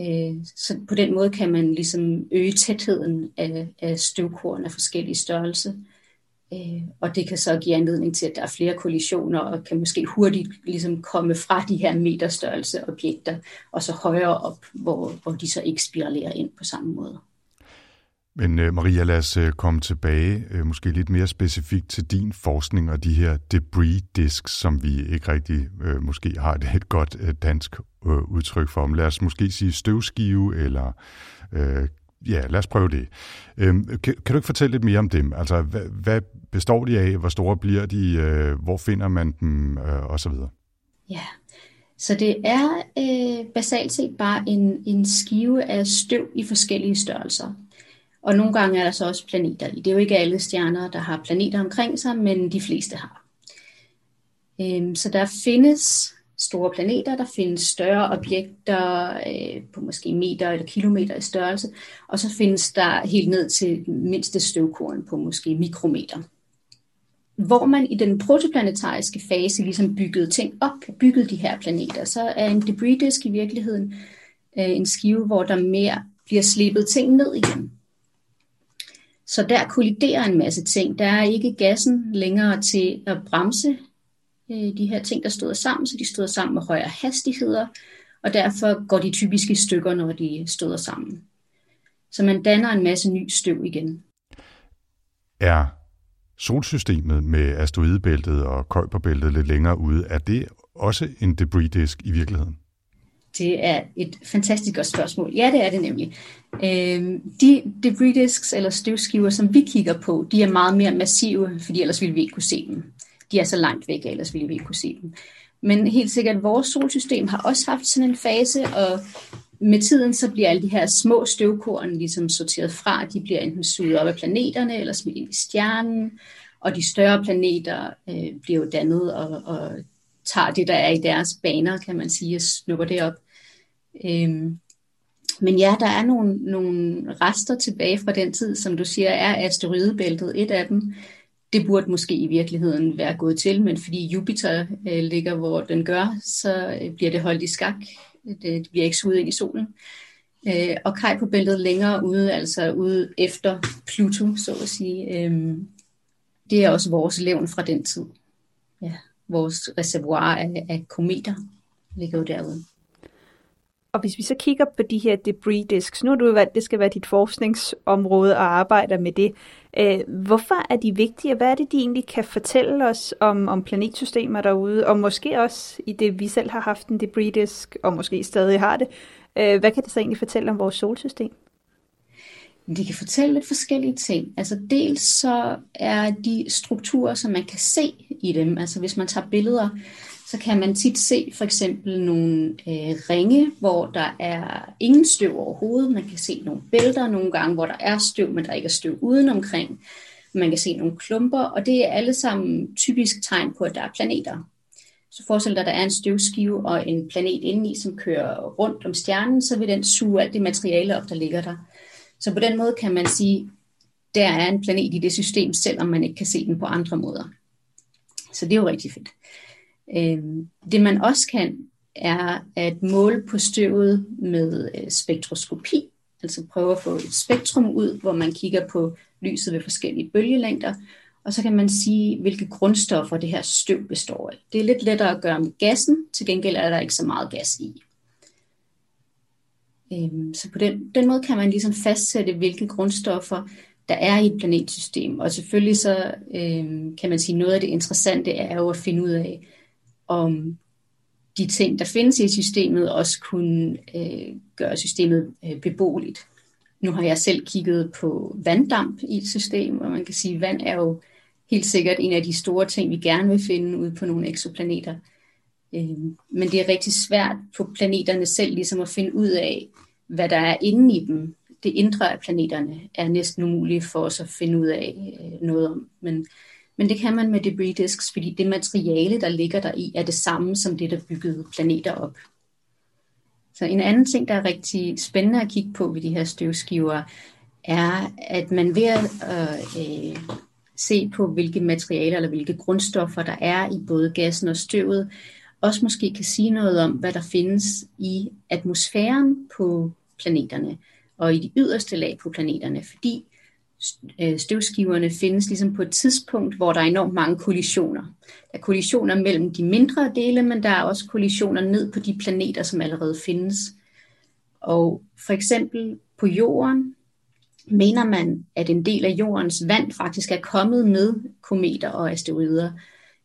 [SPEAKER 4] Øh, så på den måde kan man ligesom øge tætheden af, af støvkorn af forskellige størrelse. Øh, og det kan så give anledning til, at der er flere kollisioner, og kan måske hurtigt ligesom komme fra de her meterstørrelse objekter, og så højere op, hvor, hvor de så ikke spiralerer ind på samme måde.
[SPEAKER 3] Men øh, Maria, lad os øh, komme tilbage, øh, måske lidt mere specifikt til din forskning og de her debris disks, som vi ikke rigtig måske har et, et godt dansk udtryk for. Men lad os måske sige støvskive, eller uh, ja, lad os prøve det. Uh, kan, kan du ikke fortælle lidt mere om dem? Altså, hvad, hvad består de af? Hvor store bliver de? Hvor finder man dem? Og så videre.
[SPEAKER 4] Ja, så det er øh, basalt set bare en, en skive af støv i forskellige størrelser. Og nogle gange er der så også planeter i. Det er jo ikke alle stjerner, der har planeter omkring sig, men de fleste har. Øhm, så der findes store planeter, der findes større objekter øh, på måske meter eller kilometer i størrelse, og så findes der helt ned til mindste støvkorn på måske mikrometer. Hvor man i den protoplanetariske fase ligesom byggede ting op, byggede de her planeter, så er en debris disk i virkeligheden øh, en skive, hvor der mere bliver slebet ting ned igen. Så der kolliderer en masse ting. Der er ikke gassen længere til at bremse øh, de her ting, der støder sammen, så de støder sammen med højere hastigheder, og derfor går de typisk i stykker, når de støder sammen. Så man danner en masse ny støv igen.
[SPEAKER 3] Er solsystemet med asteroidebæltet og Kuiperbæltet lidt længere ude, er det også en debris disk i virkeligheden?
[SPEAKER 4] Det er et fantastisk godt spørgsmål. Ja, det er det nemlig. Øh, de debris disks eller støvskiver, som vi kigger på, de er meget mere massive, fordi ellers ville vi ikke kunne se dem. De er så langt væk, ellers ville vi ikke kunne se dem. Men helt sikkert, vores solsystem har også haft sådan en fase, og med tiden så bliver alle de her små støvkorn ligesom sorteret fra. De bliver enten suget op af planeterne, eller smidt ind i stjernen. Og de større planeter øh, bliver jo dannet og, og tager det, der er i deres baner, kan man sige, og snupper det op. Øhm, men ja, der er nogle, nogle rester tilbage fra den tid, som du siger, er asteroidebæltet et af dem. Det burde måske i virkeligheden være gået til, men fordi Jupiter øh, ligger, hvor den gør, så øh, bliver det holdt i skak. Det, det bliver ikke suget ind i solen. Øh, og kaj på bæltet længere ude, altså ude efter Pluto, så at sige. Øh, det er også vores levn fra den tid. Ja vores reservoir af, af kometer ligger jo derude.
[SPEAKER 2] Og hvis vi så kigger på de her debris disks, nu har du valgt, det skal være dit forskningsområde og arbejder med det. Øh, hvorfor er de vigtige, og hvad er det, de egentlig kan fortælle os om, om planetsystemer derude, og måske også i det, vi selv har haft en debris disk, og måske stadig har det. Øh, hvad kan det så egentlig fortælle om vores solsystem?
[SPEAKER 4] De kan fortælle lidt forskellige ting. Altså dels så er de strukturer, som man kan se i dem, altså hvis man tager billeder, så kan man tit se for eksempel nogle øh, ringe, hvor der er ingen støv overhovedet. Man kan se nogle bælter nogle gange, hvor der er støv, men der ikke er støv udenomkring. Man kan se nogle klumper, og det er alle sammen typisk tegn på, at der er planeter. Så forestil dig, at der er en støvskive og en planet indeni, som kører rundt om stjernen, så vil den suge alt det materiale op, der ligger der. Så på den måde kan man sige, der er en planet i det system, selvom man ikke kan se den på andre måder. Så det er jo rigtig fedt. Øhm, det man også kan, er at måle på støvet med øh, spektroskopi, altså prøve at få et spektrum ud, hvor man kigger på lyset ved forskellige bølgelængder, og så kan man sige, hvilke grundstoffer det her støv består af. Det er lidt lettere at gøre med gassen, til gengæld er der ikke så meget gas i. Øhm, så på den, den måde kan man ligesom fastsætte, hvilke grundstoffer der er i et planetsystem. Og selvfølgelig så øhm, kan man sige, noget af det interessante er jo at finde ud af, om de ting, der findes i systemet, også kunne øh, gøre systemet øh, beboeligt. Nu har jeg selv kigget på vanddamp i et system, og man kan sige, at vand er jo helt sikkert en af de store ting, vi gerne vil finde ude på nogle eksoplaneter. Øh, men det er rigtig svært på planeterne selv ligesom at finde ud af, hvad der er inde i dem. Det indre af planeterne er næsten umuligt for os at finde ud af øh, noget om. Men men det kan man med debris disks, fordi det materiale, der ligger der i, er det samme som det, der byggede planeter op. Så en anden ting, der er rigtig spændende at kigge på ved de her støvskiver, er, at man ved at øh, øh se på, hvilke materialer eller hvilke grundstoffer, der er i både gassen og støvet, også måske kan sige noget om, hvad der findes i atmosfæren på planeterne og i de yderste lag på planeterne, fordi øh, støvskiverne findes ligesom på et tidspunkt, hvor der er enormt mange kollisioner. Der er kollisioner mellem de mindre dele, men der er også kollisioner ned på de planeter, som allerede findes. Og for eksempel på jorden mener man, at en del af jordens vand faktisk er kommet med kometer og asteroider,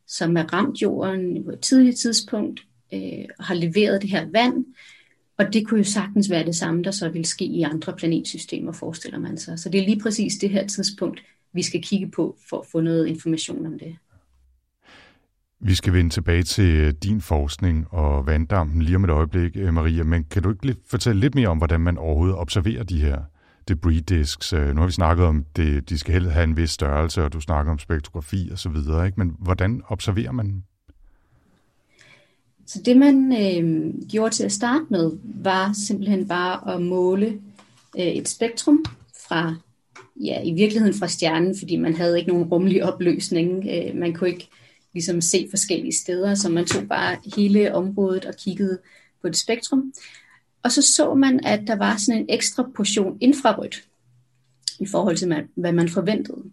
[SPEAKER 4] som er ramt jorden på et tidligt tidspunkt øh, og har leveret det her vand, og det kunne jo sagtens være det samme, der så vil ske i andre planetsystemer, forestiller man sig. Så det er lige præcis det her tidspunkt, vi skal kigge på for at få noget information om det.
[SPEAKER 3] Vi skal vende tilbage til øh, din forskning og vanddampen lige om et øjeblik, øh, Maria. Men kan du ikke fortælle lidt mere om, hvordan man overhovedet observerer de her debris disks? Øh, nu har vi snakket om, det, de skal helst have en vis størrelse, og du snakker om spektrografi og så videre. Ikke? Men hvordan observerer man
[SPEAKER 4] så det man øh, gjorde til at starte med, var simpelthen bare at måle øh, et spektrum fra, ja, i virkeligheden fra stjernen, fordi man havde ikke nogen rummelig opløsning. Øh, man kunne ikke ligesom se forskellige steder, så man tog bare hele området og kiggede på et spektrum. Og så så man, at der var sådan en ekstra portion infrarødt i forhold til, hvad man forventede.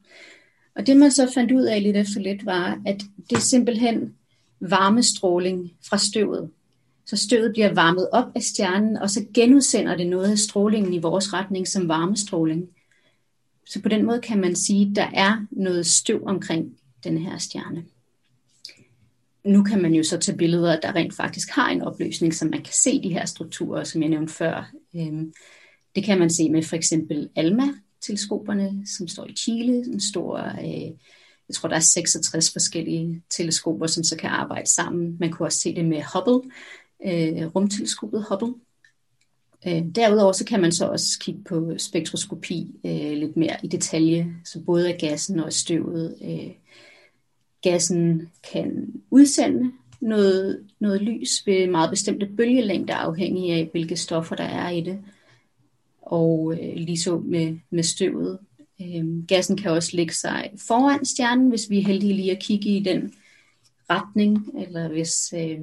[SPEAKER 4] Og det man så fandt ud af lidt efter lidt, var, at det simpelthen varmestråling fra støvet. Så støvet bliver varmet op af stjernen, og så genudsender det noget af strålingen i vores retning som varmestråling. Så på den måde kan man sige, at der er noget støv omkring den her stjerne. Nu kan man jo så tage billeder, der rent faktisk har en opløsning, så man kan se de her strukturer, som jeg nævnte før. Øhm, det kan man se med for eksempel ALMA-teleskoperne, som står i Chile, en stor øh, jeg tror, der er 66 forskellige teleskoper, som så kan arbejde sammen. Man kunne også se det med Hubble, øh, rumteleskopet Hubble. Øh, derudover så kan man så også kigge på spektroskopi lidt mere i detalje, så både af gassen og støvet. Gassen kan udsende noget, noget lys ved meget bestemte bølgelængder, afhængig af hvilke stoffer der er i det. Og øh, lige med, med støvet, Øh, gassen kan også lægge sig foran stjernen, hvis vi er heldige lige at kigge i den retning, eller hvis, øh,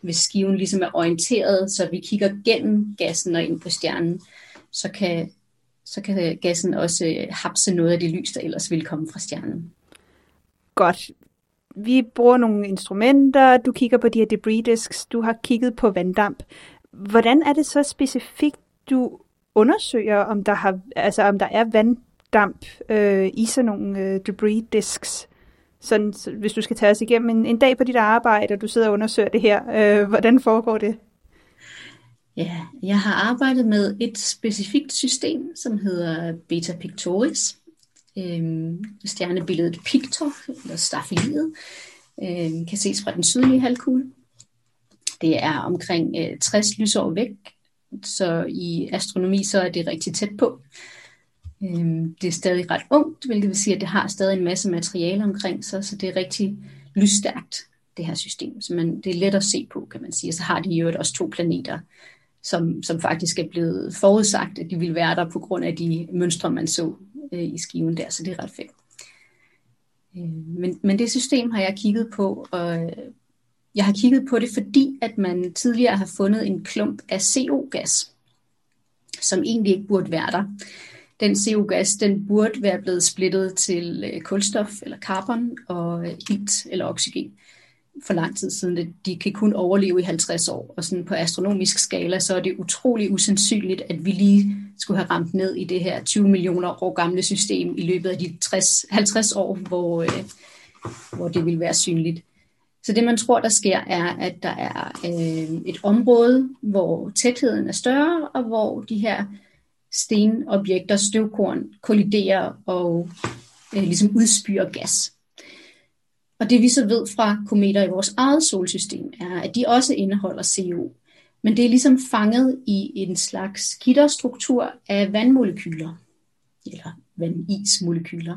[SPEAKER 4] hvis skiven ligesom er orienteret, så vi kigger gennem gassen og ind på stjernen, så kan, så kan gassen også øh, hapse noget af det lys, der ellers ville komme fra stjernen.
[SPEAKER 2] Godt. Vi bruger nogle instrumenter, du kigger på de her debris disks, du har kigget på vanddamp. Hvordan er det så specifikt, du undersøger, om der, har, altså om der er vanddamp øh, i sådan nogle øh, debris disks. Sådan, så hvis du skal tage os igennem en, en dag på dit arbejde, og du sidder og undersøger det her, øh, hvordan foregår det?
[SPEAKER 4] Ja, jeg har arbejdet med et specifikt system, som hedder Beta Pictoris. Øhm, stjernebilledet Pictor, eller stafeliet, øh, kan ses fra den sydlige halvkugle. Det er omkring øh, 60 lysår væk, så i astronomi så er det rigtig tæt på. Øh, det er stadig ret ungt, hvilket vil sige, at det har stadig en masse materiale omkring sig, så det er rigtig lysstærkt, det her system. Så man, det er let at se på, kan man sige. Og så har de jo også to planeter, som, som faktisk er blevet forudsagt, at de ville være der på grund af de mønstre, man så øh, i skiven der, så det er ret fedt. Øh, men, men det system har jeg kigget på, og øh, jeg har kigget på det, fordi at man tidligere har fundet en klump af CO-gas, som egentlig ikke burde være der. Den CO-gas, den burde være blevet splittet til øh, kulstof eller carbon og øh, ilt eller oxygen for lang tid siden. at De kan kun overleve i 50 år, og sådan på astronomisk skala, så er det utrolig usandsynligt, at vi lige skulle have ramt ned i det her 20 millioner år gamle system i løbet af de 60, 50 år, hvor, øh, hvor det vil være synligt. Så det man tror, der sker, er, at der er øh, et område, hvor tætheden er større, og hvor de her stenobjekter, støvkorn, kolliderer og øh, ligesom udspyrer gas. Og det vi så ved fra kometer i vores eget solsystem, er, at de også indeholder CO. Men det er ligesom fanget i en slags gitterstruktur af vandmolekyler, eller vandismolekyler.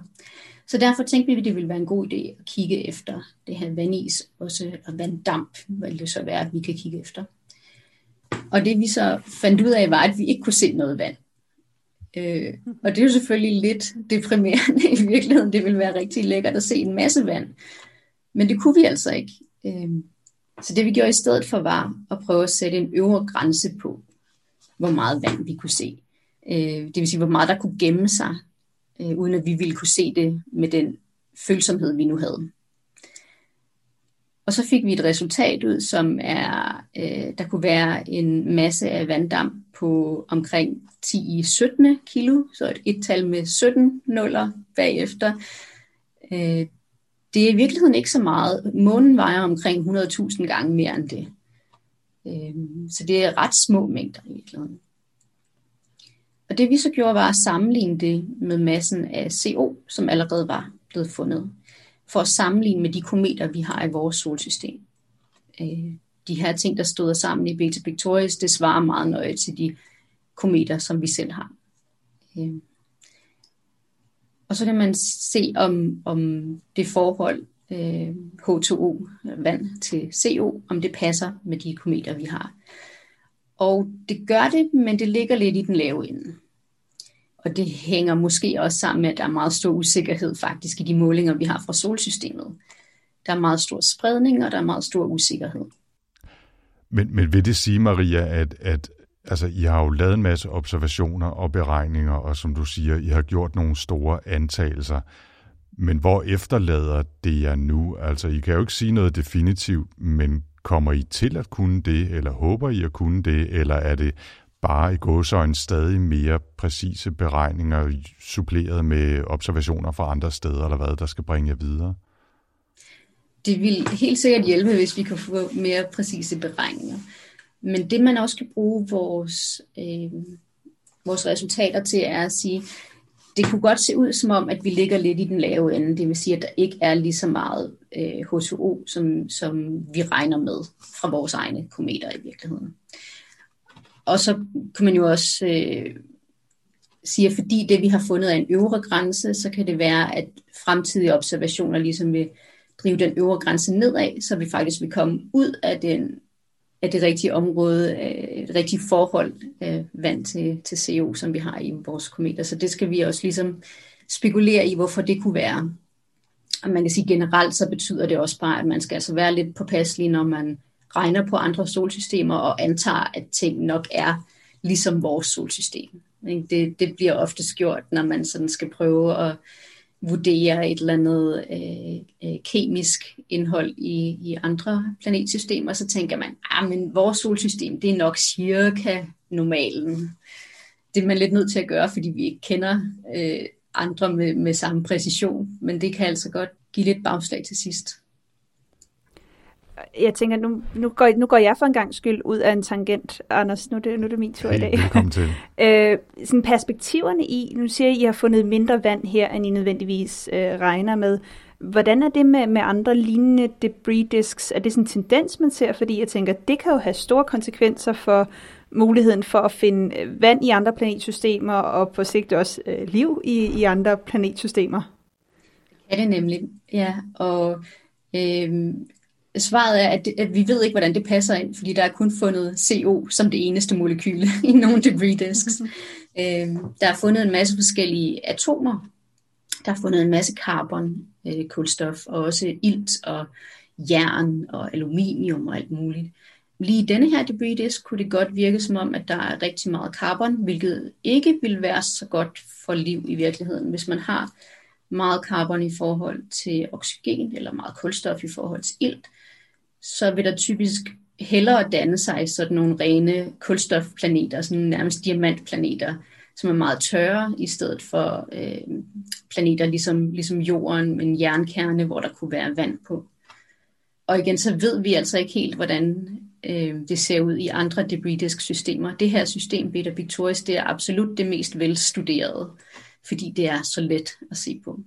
[SPEAKER 4] Så derfor tænkte vi, at det ville være en god idé at kigge efter det her vandis, også, og vanddamp, vil det så være, at vi kan kigge efter. Og det vi så fandt ud af, var, at vi ikke kunne se noget vand. Øh, og det er jo selvfølgelig lidt deprimerende i virkeligheden. Det ville være rigtig lækkert at se en masse vand. Men det kunne vi altså ikke. Øh, så det vi gjorde i stedet for var at prøve at sætte en øvre grænse på, hvor meget vand vi kunne se. Øh, det vil sige, hvor meget der kunne gemme sig, øh, uden at vi ville kunne se det med den følsomhed, vi nu havde. Og så fik vi et resultat ud, som er, øh, der kunne være en masse af vanddamp på omkring 10 i 17 kilo, så et et-tal med 17 nuller bagefter. Øh, det er i virkeligheden ikke så meget. Månen vejer omkring 100.000 gange mere end det. Øhm, så det er ret små mængder i virkeligheden. Og det vi så gjorde var at sammenligne det med massen af CO, som allerede var blevet fundet, for at sammenligne med de kometer, vi har i vores solsystem. Øh, de her ting, der stod sammen i Beta Pictoris, det svarer meget nøje til de kometer, som vi selv har. Øhm, og så kan man se, om, om det forhold øh, H2O, vand til CO, om det passer med de kometer, vi har. Og det gør det, men det ligger lidt i den lave ende. Og det hænger måske også sammen med, at der er meget stor usikkerhed faktisk i de målinger, vi har fra solsystemet. Der er meget stor spredning, og der er meget stor usikkerhed.
[SPEAKER 3] Men, men vil det sige, Maria, at, at altså, I har jo lavet en masse observationer og beregninger, og som du siger, I har gjort nogle store antagelser. Men hvor efterlader det jer nu? Altså, I kan jo ikke sige noget definitivt, men kommer I til at kunne det, eller håber I at kunne det, eller er det bare i gåsøjne stadig mere præcise beregninger, suppleret med observationer fra andre steder, eller hvad, der skal bringe jer videre?
[SPEAKER 4] Det vil helt sikkert hjælpe, hvis vi kan få mere præcise beregninger. Men det man også kan bruge vores, øh, vores resultater til, er at sige, det kunne godt se ud som om, at vi ligger lidt i den lave ende. Det vil sige, at der ikke er lige så meget øh, HTO, som, som vi regner med fra vores egne kometer i virkeligheden. Og så kan man jo også øh, sige, at fordi det vi har fundet er en øvre grænse, så kan det være, at fremtidige observationer ligesom vil drive den øvre grænse nedad, så vi faktisk vil komme ud af den af det rigtige område, øh, det rigtige forhold af vand til, til CO, som vi har i vores kometer. Så det skal vi også ligesom spekulere i, hvorfor det kunne være. Og man kan sige generelt, så betyder det også bare, at man skal altså være lidt påpasselig, når man regner på andre solsystemer og antager, at ting nok er ligesom vores solsystem. Det, det bliver ofte gjort, når man sådan skal prøve at vurdere et eller andet øh, øh, kemisk indhold i, i andre planetsystemer, så tænker man, ah, men vores solsystem, det er nok cirka normalen. Det er man lidt nødt til at gøre, fordi vi ikke kender øh, andre med, med samme præcision, men det kan altså godt give lidt bagslag til sidst.
[SPEAKER 2] Jeg tænker, nu, nu, går, nu går jeg for en gang skyld ud af en tangent, Anders. Nu er det, nu er det min tur
[SPEAKER 3] Hey,
[SPEAKER 2] i dag.
[SPEAKER 3] velkommen til.
[SPEAKER 2] Øh, sådan perspektiverne i, nu siger I, at I har fundet mindre vand her, end I nødvendigvis øh, regner med. Hvordan er det med, med andre lignende debris disks? Er det sådan en tendens, man ser? Fordi jeg tænker, det kan jo have store konsekvenser for muligheden for at finde øh, vand i andre planetsystemer, og på sigt også øh, liv i, i andre planetsystemer.
[SPEAKER 4] Ja, det er nemlig. Ja, og øh, svaret er, at, det, at vi ved ikke, hvordan det passer ind, fordi der er kun fundet CO som det eneste molekyle i nogle debris disks. øh, der er fundet en masse forskellige atomer. Der er fundet en masse carbon, øh, kulstof, og også ilt og jern og aluminium og alt muligt. Lige i denne her debris disk kunne det godt virke som om, at der er rigtig meget carbon, hvilket ikke vil være så godt for liv i virkeligheden. Hvis man har meget carbon i forhold til oxygen, eller meget kulstof i forhold til ilt, så vil der typisk hellere danne sig sådan nogle rene kulstofplaneter, sådan nærmest diamantplaneter, som er meget tørre, i stedet for øh, planeter ligesom, ligesom jorden med en jernkerne, hvor der kunne være vand på. Og igen, så ved vi altså ikke helt, hvordan øh, det ser ud i andre debris disk systemer. Det her system, Beta Pictoris, det er absolut det mest velstuderede, fordi det er så let at se på.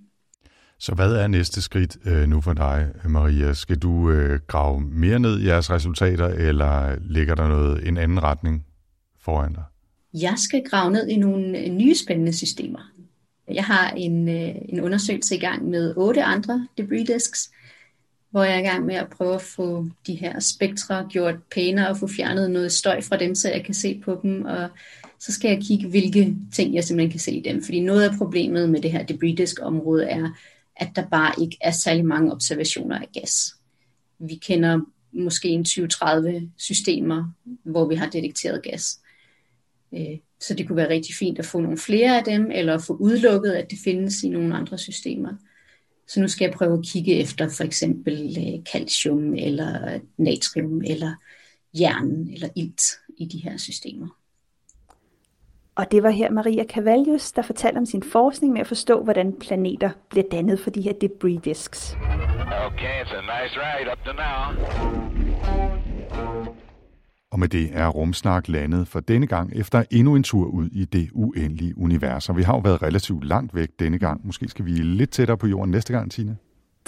[SPEAKER 3] Så hvad er næste skridt øh, nu for dig, Maria? Skal du øh, grave mere ned i jeres resultater, eller ligger der noget en anden retning foran dig?
[SPEAKER 4] Jeg skal grave ned i nogle øh, nye spændende systemer. Jeg har en, øh, en undersøgelse i gang med otte andre debris disks, hvor jeg er i gang med at prøve at få de her spektre gjort pænere og få fjernet noget støj fra dem, så jeg kan se på dem. Og så skal jeg kigge, hvilke ting jeg simpelthen kan se i dem. Fordi noget af problemet med det her debris disk område er, at der bare ikke er særlig mange observationer af gas. Vi kender måske en 20-30 systemer, hvor vi har detekteret gas. Øh, så det kunne være rigtig fint at få nogle flere af dem, eller få udelukket, at det findes i nogle andre systemer. Så nu skal jeg prøve at kigge efter for eksempel øh, calcium, eller natrium, eller jern, eller ilt i de her systemer.
[SPEAKER 2] Og det var her Maria Cavallius, der fortalte om sin forskning med at forstå, hvordan planeter bliver dannet for de her debris disks.
[SPEAKER 1] Okay, it's a nice ride up to now.
[SPEAKER 3] Og med det er Rumsnak landet for denne gang efter endnu en tur ud i det uendelige univers. Og vi har jo været relativt langt væk denne gang. Måske skal vi lidt tættere på jorden næste gang, Tina?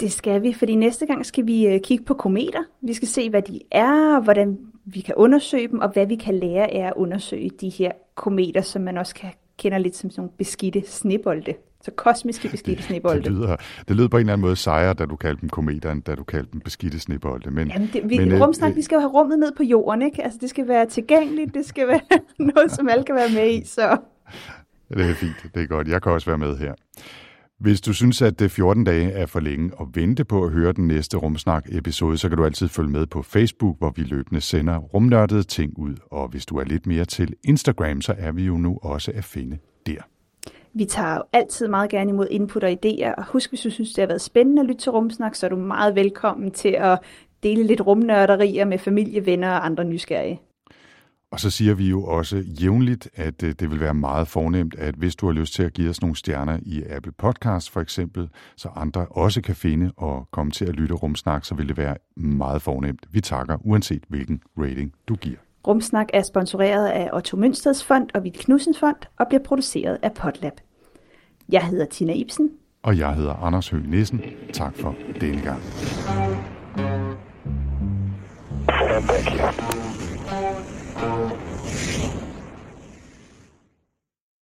[SPEAKER 2] Det skal vi, fordi næste gang skal vi øh, kigge på kometer. Vi skal se, hvad de er, hvordan vi kan undersøge dem, og hvad vi kan lære af at undersøge de her kometer, som man også kan, kender lidt som sådan nogle beskidte snebolde. Så kosmiske beskidte snebolde.
[SPEAKER 3] Det lyder, det lyder på en eller anden måde sejere, da du kaldte dem kometer, end da du kaldte dem beskidte snebolde. Men,
[SPEAKER 2] Jamen, det, vi,
[SPEAKER 3] men, øh,
[SPEAKER 2] rumsnak, vi skal jo have rummet ned på jorden, ikke? Altså, det skal være tilgængeligt, det skal være noget, som alle kan være med i, så...
[SPEAKER 3] Det er fint, det er godt. Jeg kan også være med her. Hvis du synes, at øh, det 14 dage er for længe at vente på at høre den næste Rumsnak-episode, så kan du altid følge med på Facebook, hvor vi løbende sender rumnørdede ting ud. Og hvis du er lidt mere til Instagram, så er vi jo nu også at finde der.
[SPEAKER 2] Vi tager jo altid meget gerne imod input og idéer, og husk, hvis du synes, det har været spændende at lytte til Rumsnak, så er du meget velkommen til at dele lidt rumnørderier med familie, venner og andre nysgerrige.
[SPEAKER 3] Og så siger vi jo også jævnligt, at øh, det vil være meget fornemt, at hvis du har lyst til at give os nogle stjerner i Apple Podcast for eksempel, så andre også kan finde og komme til at lytte rumsnak, så vil det være meget fornemt. Vi takker uanset hvilken rating du giver.
[SPEAKER 2] Rumsnak er sponsoreret af Otto Mønsteds Fond og Vild Knudsens Fond og bliver produceret af Potlab. Jeg hedder Tina Ibsen.
[SPEAKER 3] Og jeg hedder Anders Høgh Nissen. Tak for denne gang.
[SPEAKER 6] Thank you. Thank you.